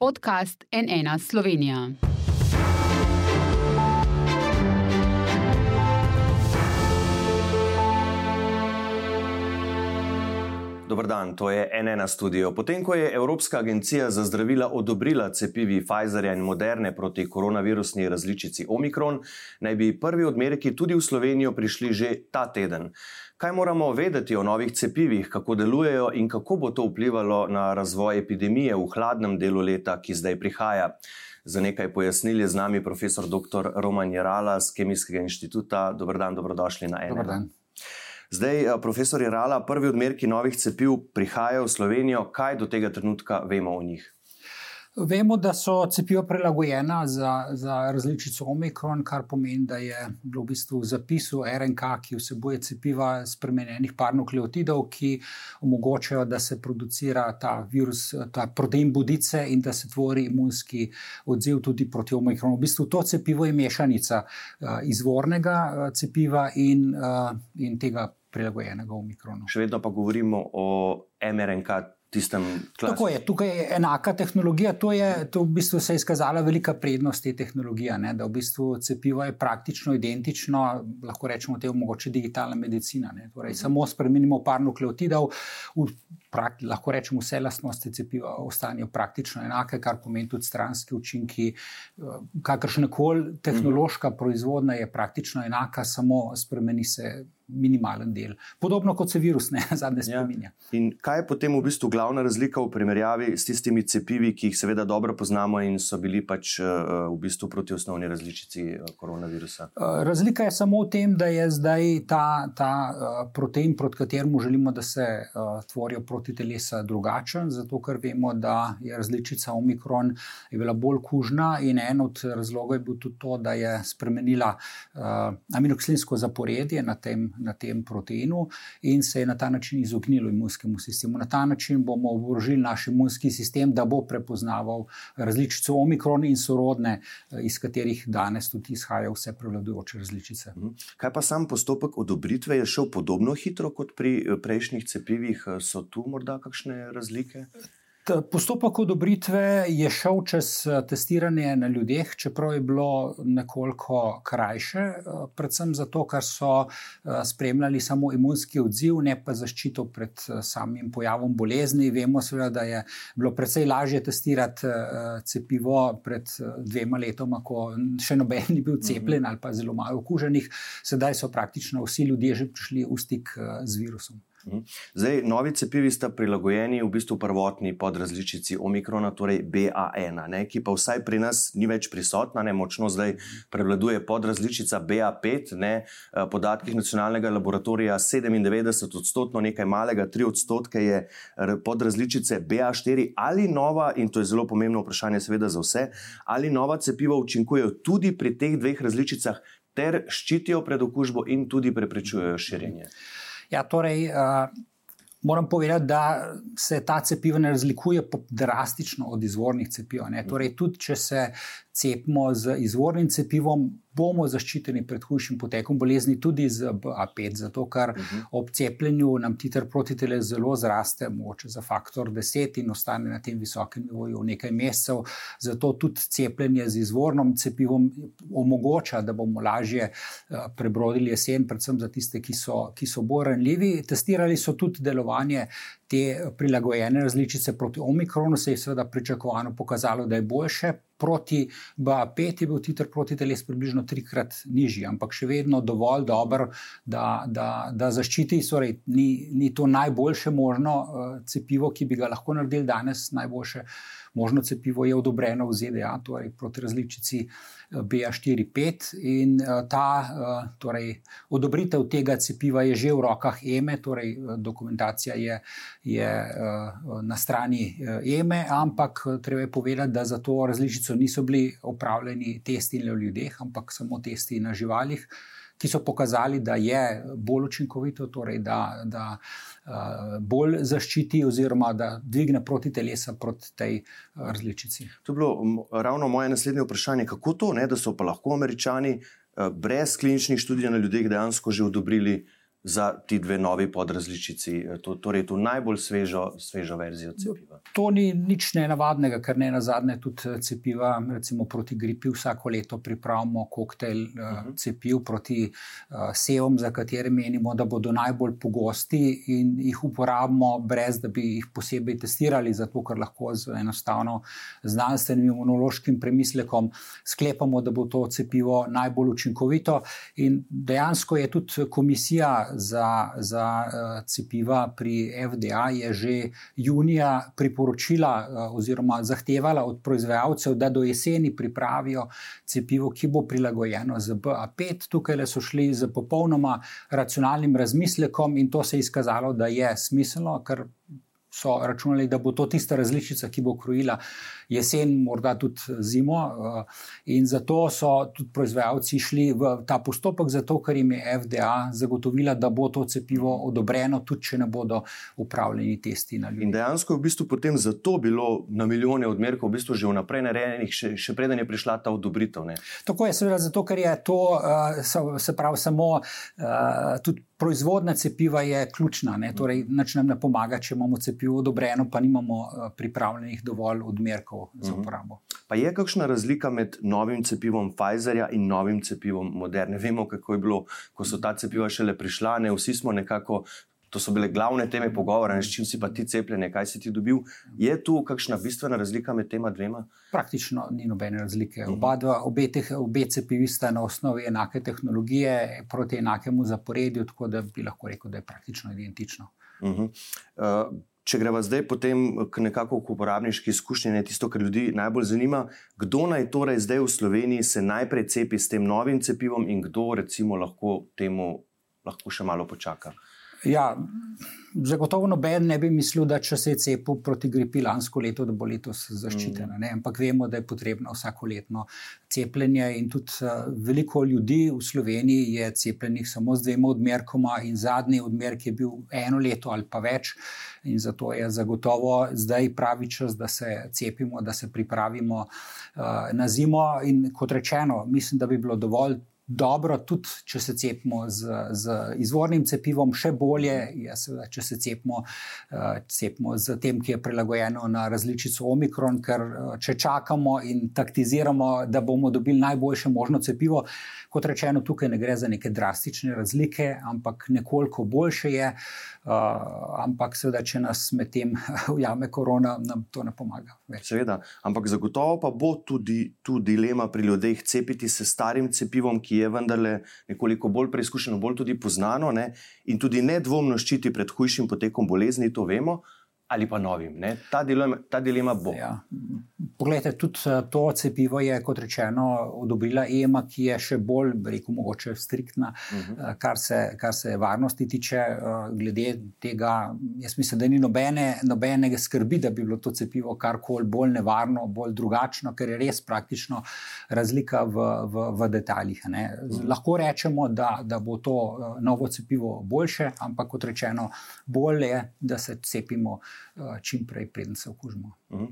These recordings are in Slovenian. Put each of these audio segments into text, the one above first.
podcast NN Slovenija. Dobr dan, to je NN studio. Potem, ko je Evropska agencija za zdravila odobrila cepivi Pfizerja in Moderne proti koronavirusni različici Omikron, naj bi prvi odmerki tudi v Slovenijo prišli že ta teden. Kaj moramo vedeti o novih cepivih, kako delujejo in kako bo to vplivalo na razvoj epidemije v hladnem delu leta, ki zdaj prihaja? Za nekaj pojasnil je z nami profesor dr. Roman Jarala z Kemijskega inštituta. Dobr dan, dobrodošli na enem. Zdaj, profesor Jarala, prvi odmerki novih cepiv prihajajo v Slovenijo. Kaj do tega trenutka vemo o njih? Vemo, da so cepiva prilagojena za, za različico Omikron, kar pomeni, da je v bistvu v zapisu RNK, ki vsebuje cepiva spremenjenih par nukleotidov, ki omogočajo, da se producira ta virus, ta protein budice in da se tvori imunski odziv tudi proti Omikronu. V bistvu to cepivo je mešanica uh, izvornega uh, cepiva in, uh, in tega prilagojenega Omikronu. Še vedno pa govorimo o MRNK tistem klasičnem. Tako je, tukaj je enaka tehnologija. To, je, to v bistvu se izkazala velika prednost te tehnologije, ne? da v bistvu cepivo je praktično identično, lahko rečemo, da je mogoče digitalna medicina. Torej, uh -huh. Samo spremenimo par nukleotidov, prak, lahko rečemo, vse lastnosti cepiva ostanejo praktično enake, kar pomeni tudi stranski učinki. Eh, kakršna koli tehnološka -huh. proizvodnja je praktično enaka, samo spremeni se minimalen del. Podobno kot se virus ne zadnje ja. spominja. Ja. In kaj je potem v bistvu glavna razlika v primerjavi s tistimi cepivi, ki jih seveda dobro poznamo in so bili pač uh, v bistvu proti osnovni različici uh, koronavirusa? Uh, razlika je samo v tem, da je zdaj ta, ta protein, proti kateremu želimo, da se tvorijo proti telesa, drugačen, zato ker vemo, da je različica Omikron je bila bolj kužna in en od razlogov je bil tudi to, da je spremenila aminoksinsko zaporedje na tem na tem proteinu in se je na ta način izognilo imunskemu sistemu. Na ta način bomo oborožili naš imunski sistem, da bo prepoznaval različice omikron in sorodne, eh, iz katerih danes tudi izhajajo vse prevladujoče različice. Mhm. Kaj pa sam postopek odobritve je šel podobno hitro kot pri eh, prejšnjih cepivih? So tu morda kakšne razlike? Postopek odobritve je šel čez eh, testiranje na ljudeh, čeprav je bilo nekoliko krajše, eh, predvsem zato, ker so eh, spremljali samo imunski odziv, ne pa zaščito pred samim pojavom bolezni. Vemo, seveda, da je bilo precej lažje testirati cepivo pred dvema letoma, ko še noben ni bil cepljen ali pa zelo malo okuženih, sedaj so praktično vsi ljudje že prišli v stik z virusom. Mhm. Zdaj, novi cepivi sta prilagojeni v bistvu prvotni podrazličici omikrona, torej BA1, ne, ki pa vsaj pri nas ni več prisotna, ne močno zdaj prevladuje podrazličica BA5. Ne, eh, podatkih nacionalnega laboratorija 97 odstotkov, nekaj malega, 3 odstotke je podrazličice BA4 ali nova, in to je zelo pomembno vprašanje, seveda za vse, ali nova cepiva učinkujejo tudi pri teh dveh različicah ter ščitijo pred okužbo in tudi preprečujejo širjenje. Ja, torej, uh, moram povedati, da se ta cepiva ne razlikuje drastično od izvornih cepiv. Torej, tudi če se cepimo z izvornim cepivom, bomo zaščiteni pred hujšim potekom bolezni, tudi z BA5, zato ker uh mhm. -huh. ob cepljenju nam titer protitele zelo zraste, moče za faktor 10 in ostane na tem visokem nivoju nekaj mesecev. Zato tudi cepljenje z izvornim cepivom omogoča, da bomo lažje uh, prebrodili jesen, predvsem za tiste, ki so, ki so bolj ranljivi. Testirali so tudi delovanje te prilagojene različice proti omikronu, se je seveda pričakovano pokazalo, da je boljše. Proti BA5 je bil titer proti teles približno trikrat nižji, ampak še vedno dovolj dober, da, da, da zaščiti. Sorej, ni, ni to najboljše možno uh, cepivo, ki bi ga lahko naredili danes. Najboljše možno cepivo je odobreno v ZDA, torej proti različici uh, BA4-5 in eh, ta eh, torej, odobritev tega cepiva je že v rokah EME, torej eh, dokumentacija je, je na strani EME, ampak treba je povedati, da za to različico niso bili opravljeni testi na ljudeh, ampak samo testi na živalih ki so pokazali, da je bolj učinkovito, torej da, da uh, bolj zaščiti, oziroma da dvigne proti telesa proti tej uh, različici. To je bilo ravno moje naslednje vprašanje, kako to, ne, da so pa lahko američani uh, brez kliničnih študij na ljudeh dejansko že odobrili za ti dve novi podrazličici, eh, to, torej to najbolj svežo, svežo verzijo cepiva. To ni nič nenavadnega, ker ne na zadnje tudi eh, cepiva, recimo proti gripi, vsako leto pripravimo koktejl uh eh, -huh. Mhm. cepiv proti uh, sevom, za katere menimo, da bodo najbolj pogosti in jih uporabimo, brez da bi jih posebej testirali, zato ker lahko z enostavno znanstvenim imunološkim premislekom sklepamo, da bo to cepivo najbolj učinkovito. In dejansko je tudi komisija za, za uh, cepiva pri FDA je že junija priporočila uh, oziroma zahtevala od proizvajalcev, da do jeseni pripravijo cepivo, ki bo prilagojeno z BA5. Tukaj so šli z popolnoma racionalnim razmislekom in to se je izkazalo, da je smiselno, ker so računali, da bo to tista različica, ki bo krojila jesen, morda tudi zimo. Eh, in zato so tudi proizvajalci šli v ta postopek, zato ker jim je FDA zagotovila, da bo to cepivo odobreno, tudi če ne bodo upravljeni testi na ljudi. In dejansko je v bistvu potem zato bilo na milijone odmerkov v bistvu že vnaprej narejenih, še, še preden je prišla ta odobritev. Ne? Tako je, seveda, zato ker je to, uh, se pravi, samo uh, tudi. Proizvodna cepiva je ključna, ne? torej nič nam ne pomaga, če imamo cepivo odobreno, pa nimamo uh, pripravljenih dovolj odmerkov za mhm. uporabo. Pa je kakšna razlika med novim cepivom Pfizerja in novim cepivom Moderne? Vemo, kako je bilo, ko so ta cepiva šele prišla, ne vsi smo nekako. To so bile glavne teme pogovora, s čim si pa ti cepljen, kaj si ti dobil. Je tu kakšna bistvena razlika med tema dvema? Praktično ni nobene razlike. Mhm. Oba, dva, obe, teh, obe cepivi sta na osnovi enake tehnologije, proti enakemu zaporedju, tako da bi lahko rekel, da je praktično identično. Uh -huh. uh, Če greva zdaj potem k nekako k uporabniški izkušnji, je tisto, kar ljudi najbolj zanima, kdo naj torej zdaj v Sloveniji se najprej cepi s tem novim cepivom in kdo recimo lahko temu lahko še malo počaka. Ja, zagotovo noben ne bi mislil, da če se je cepil proti gripi lansko leto, da bo letos zaščitena. Mm. Ampak vemo, da je potrebno vsako letno cepljenje. In tudi uh, veliko ljudi v Sloveniji je cepljenih samo z dvema odmerkoma, in zadnji odmerek je bil eno leto ali pa več. In zato je zagotovo zdaj pravi čas, da se cepimo, da se pripravimo uh, na zimo. In kot rečeno, mislim, da bi bilo dovolj dobro, tudi če se cepimo z, z izvornim cepivom, še bolje je, seveda, če se cepimo, uh, cepimo z tem, ki je prilagojeno na različico Omikron, ker uh, če čakamo in taktiziramo, da bomo dobili najboljše možno cepivo, kot rečeno, tukaj ne gre za neke drastične razlike, ampak nekoliko boljše je. Uh, ampak, seveda, če nas med tem ujame korona, nam to ne pomaga. Več. Seveda, ampak zagotovo pa bo tudi tu dilema pri ljudeh cepiti se starim cepivom, ki je vendarle nekoliko bolj preizkušeno, bolj tudi poznano ne? in tudi nedvomno ščiti pred hujšim potekom bolezni, to vemo ali pa novim. Ta dilema, ta dilema bo. Ja. Poglejte, tudi eh, to cepivo je, kot rečeno, odobrila EMA, ki je še bolj, rekel, mogoče striktna, uh mhm. -huh. kar, se, kar se varnosti tiče. Eh, glede tega, jaz mislim, da ni nobene, nobene skrbi, da bi bilo to cepivo karkoli bolj nevarno, bolj drugačno, ker je res praktično razlika v, v, v detaljih. Uh mhm. -huh. Lahko rečemo, da, da bo to eh, novo cepivo boljše, ampak kot rečeno, bolje je, da se cepimo. Eh, čim prej, preden se okužimo. Mhm.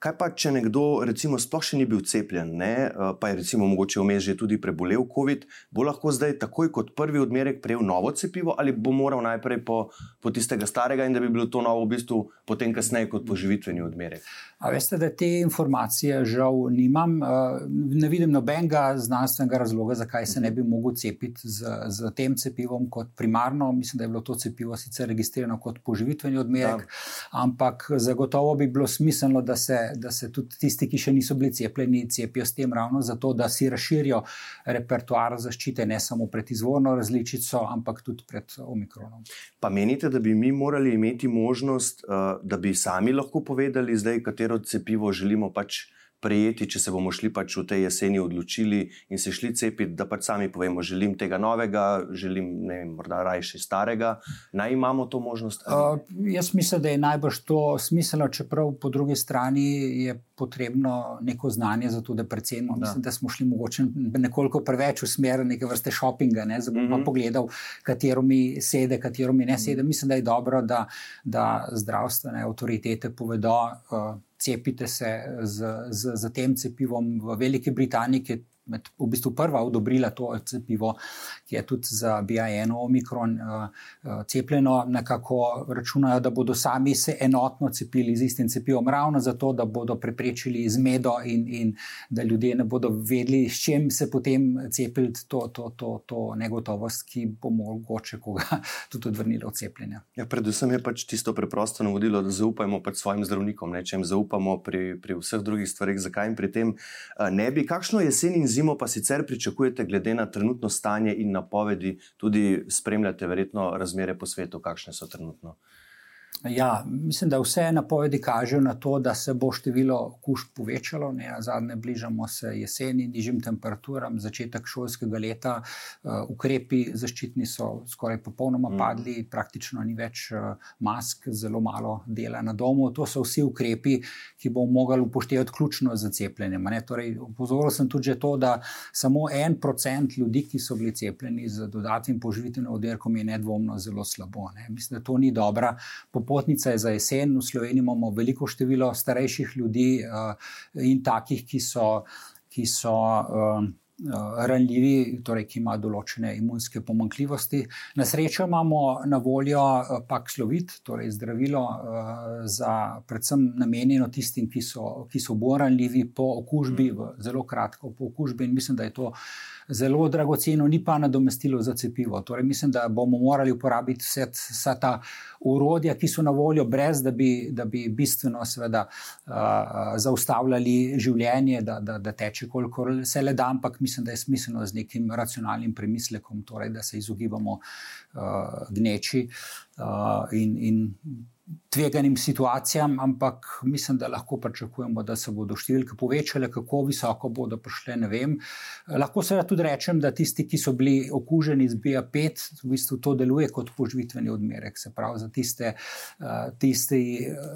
Kaj pa, če nekdo, recimo, sploh še ni bil cepljen, ne, eh, pa je recimo mogoče vmes že tudi prebolel COVID, bo lahko zdaj takoj kot prvi odmerek prejel novo cepivo ali bo moral najprej po, po tistega starega in da bi bilo to novo v bistvu potem kasneje kot poživitveni odmerek? A veste, da te informacije žal nimam. Eh, ne vidim nobenega znanstvenega razloga, zakaj se ne bi mogel cepiti z, z tem cepivom kot primarno. Mislim, da je bilo to cepivo sicer registrirano kot poživitveni odmerek, da. ampak zagotovo bi bilo smiselno, da se, da se tudi tisti, ki še niso bili cepljeni, cepijo s tem ravno zato, da si razširijo repertoar zaščite ne samo pred izvorno različico, ampak tudi pred omikronom. Pa menite, da bi mi morali imeti možnost, eh, da bi sami lahko povedali zdaj, katero cepivo želimo pač prejeti, če se bomo šli pač v tej jeseni odločili in se šli cepiti, da pač sami povemo, želim tega novega, želim ne vem, morda rajši starega. Naj imamo to možnost? Uh, jaz mislim, da je najbrž to smiselno, čeprav po drugi strani je potrebno neko znanje za to, da predvsemo. Da. Mislim, da smo šli mogoče nekoliko preveč v smer neke vrste šopinga, ne, da bom mm -hmm. pogledal, katero mi sede, katero mi ne sede. Mislim, da je dobro, da, da zdravstvene avtoritete povedo. Uh, cepite se z, z, z tem cepivom. V Veliki Britaniji, ki je med, v bistvu prva odobrila to cepivo, ki je tudi za BIN omikron cepljeno, nekako računajo, da bodo sami se enotno cepili z istim cepivom, ravno zato, da bodo preprečili zmedo in, in da ljudje ne bodo vedeli, s čim se potem cepili, to, to, to, to negotovost, ki bo mogoče koga tudi odvrnila od cepljenja. Ja, predvsem je pač tisto preprosto navodilo, da zaupajmo pač svojim zdravnikom, ne? če jim zaupamo pri, pri vseh drugih stvarih, zakaj jim pri tem ne bi. Kakšno jesen in zimo pa sicer pričakujete, glede na trenutno stanje in napovedi, tudi spremljate verjetno razmere po svetu, kakšne so trenutno? Ja, mislim, da vse napovedi kažejo na to, da se bo število okužb povečalo. Ne, zadnje bližamo se jeseni, nižjim temperaturam, začetek šolskega leta. Uh, ukrepi zaščitni so skoraj popolnoma mm. padli, praktično ni več uh, mask, zelo malo dela na domu. To so vsi ukrepi, ki bomo mogli upoštevati ključno za cepljenje. Torej, Pozoril sem tudi to, da samo en procent ljudi, ki so bili cepljeni z dodatnim poživitvenim odmerkom, je nedvomno zelo slabo. Ne. Mislim, da to ni dobra popotnica je za jesen. V Sloveniji imamo veliko število starejših ljudi uh, in takih, ki so. Ki so uh, Ranljivi, torej, ki ima določene imunske pomankljivosti. Na srečo imamo na voljo Paxlovit, torej zdravilo, za, predvsem namenjeno tistim, ki so, ki so bolj ranljivi po okužbi, zelo kratko po okužbi. In mislim, da je to zelo dragoceno, ni pa nadomestilo za cepivo. Torej, mislim, da bomo morali uporabiti vse, vsa ta urodja, ki so na voljo, brez da bi, da bi bistveno seveda, uh, zaustavljali življenje, da, da, da teče kolikor se le da, ampak mislim, da je smiselno z nekim racionalnim premislekom, torej, da se izogibamo uh, gneči uh, in. in tveganim situacijam, ampak mislim, da lahko pričakujemo, da se bodo številke povečale, kako visoko bodo prišle. Ne vem. Lahko se tudi rečem, da tisti, ki so bili okuženi z BA5, v bistvu to deluje kot poživitveni odmerek. Se pravi, za tiste, eh, tisti,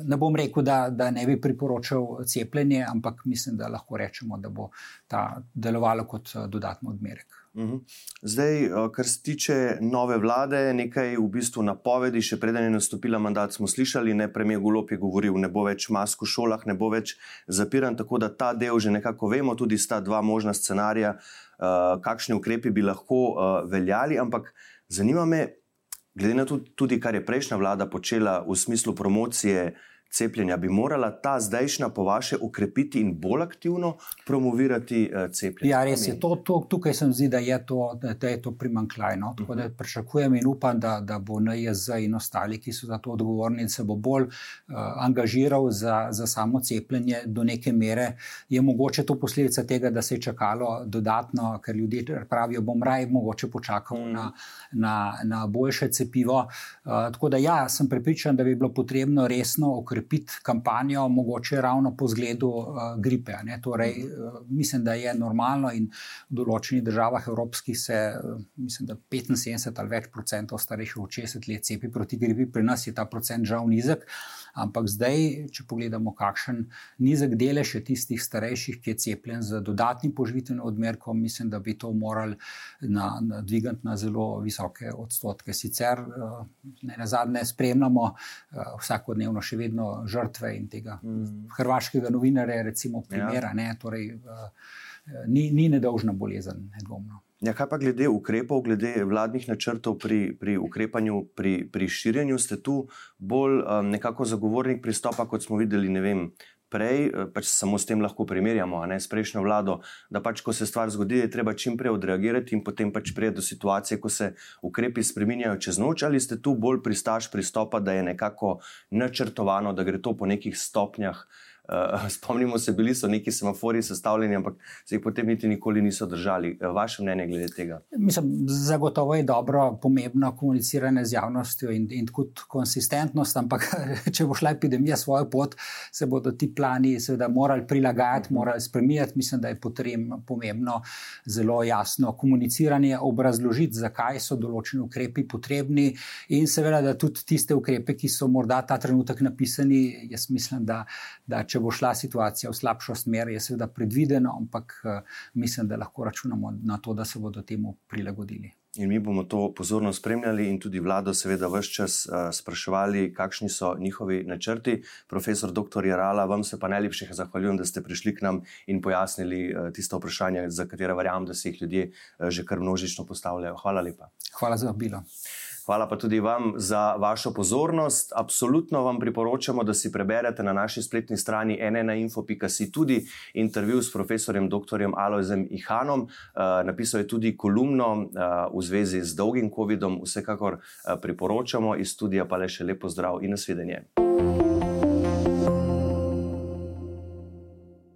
ne bom rekel, da, da ne bi priporočal cepljenje, ampak mislim, da lahko rečemo, da bo ta delovalo kot eh, dodatni odmerek. Mhm. Zdaj, eh, kar se tiče nove vlade, nekaj v bistvu napovedi, še preden je nastopila mandat, smo slišali, ne premijer Golop je govoril, ne bo več mask v šolah, ne bo več zapiran, tako da ta del že nekako vemo, tudi sta dva možna scenarija, eh, kakšni ukrepi bi lahko eh, veljali, ampak zanima me, glede na to tudi, kar je prejšnja vlada počela v smislu promocije cepljenja, bi morala ta zdajšnja, po vaše, ukrepiti in bolj aktivno promovirati uh, cepljenje? Ja, res je. To, to, tukaj se mi zdi, da je to, da je to primankljaj. No? Tako da mhm. pričakujem in upam, da, da bo NJZ in ostali, ki so za to odgovorni, se bo bolj uh, angažiral za, za samo cepljenje do neke mere. Je mogoče to posledica tega, da se je čakalo dodatno, ker ljudje pravijo, bom raje mogoče počakal mm. na, na, na boljše cepivo. Uh, tako da ja, sem prepričan, da bi bilo potrebno resno okrepiti okrepiti kampanjo, mogoče ravno po zgledu uh, gripe. Torej, uh, mislim, da je normalno in v določenih državah evropskih se, uh, mislim, da 75 ali več procentov starejših od 60 let cepi proti gripi, pri nas je ta procent žal nizek. Ampak zdaj, če pogledamo, kakšen nizek delež je tistih starejših, ki je cepljen z dodatnim poživitvenim odmerkom, mislim, da bi to morali na, na dvigati na zelo visoke odstotke. Sicer ne na zadnje spremljamo vsakodnevno še vedno žrtve in tega mm. hrvaškega novinarja, recimo, primera. Ja. Torej, uh, ni, ni nedolžna bolezen, nedvomno. Ja, kaj pa glede ukrepov, glede vladnih načrtov pri, pri ukrepanju, pri, pri širjenju, ste tu bolj um, nekako zagovornik pristopa, kot smo videli, ne vem, prej, eh, pač samo s tem lahko primerjamo, ne s prejšnjo vlado, da pač, ko se stvar zgodi, je treba čim prej odreagirati in potem pač prije do situacije, ko se ukrepi spremenjajo čez noč, ali ste tu bolj pristaš pristopa, da je nekako načrtovano, da gre to po nekih stopnjah. Uh, spomnimo se, bili so neki semafori sestavljeni, ampak se jih potem niti nikoli niso držali. Uh, vaše mnenje glede tega? Mislim, zagotovo je dobro, pomembno komuniciranje z javnostjo in, in tudi konsistentnost, ampak če bo šla epidemija svojo pot, se bodo ti plani seveda morali prilagajati, mhm. morali spremenjati. Mislim, da je potrebno pomembno zelo jasno komuniciranje, obrazložiti, zakaj so določeni ukrepi potrebni in seveda, da tudi tiste ukrepe, ki so morda ta trenutek napisani, jaz mislim, da, da če bo šla situacija v slabšo smer, je seveda predvideno, ampak eh, mislim, da lahko računamo na to, da se bodo temu prilagodili. In mi bomo to pozorno spremljali, in tudi vlado, seveda, vse čas uh, spraševali, kakšni so njihovi načrti. Profesor dr. Jarala, vam se pa najlepše zahvaljujem, da ste prišli k nam in pojasnili uh, tiste vprašanja, za katere verjamem, da se jih ljudje uh, že kar množično postavljajo. Hvala lepa. Hvala za vabilo. Hvala pa tudi vam za vašo pozornost. Absolutno vam priporočamo, da si preberete na naši spletni strani nnainfo.si tudi intervju s profesorjem dr. Alojzem Ihanom. Uh, napisal je tudi kolumno uh, v zvezi z dolgim COVID-om. Vsekakor uh, priporočamo iz studija, pa le še lepo zdrav in nasvidenje. thank you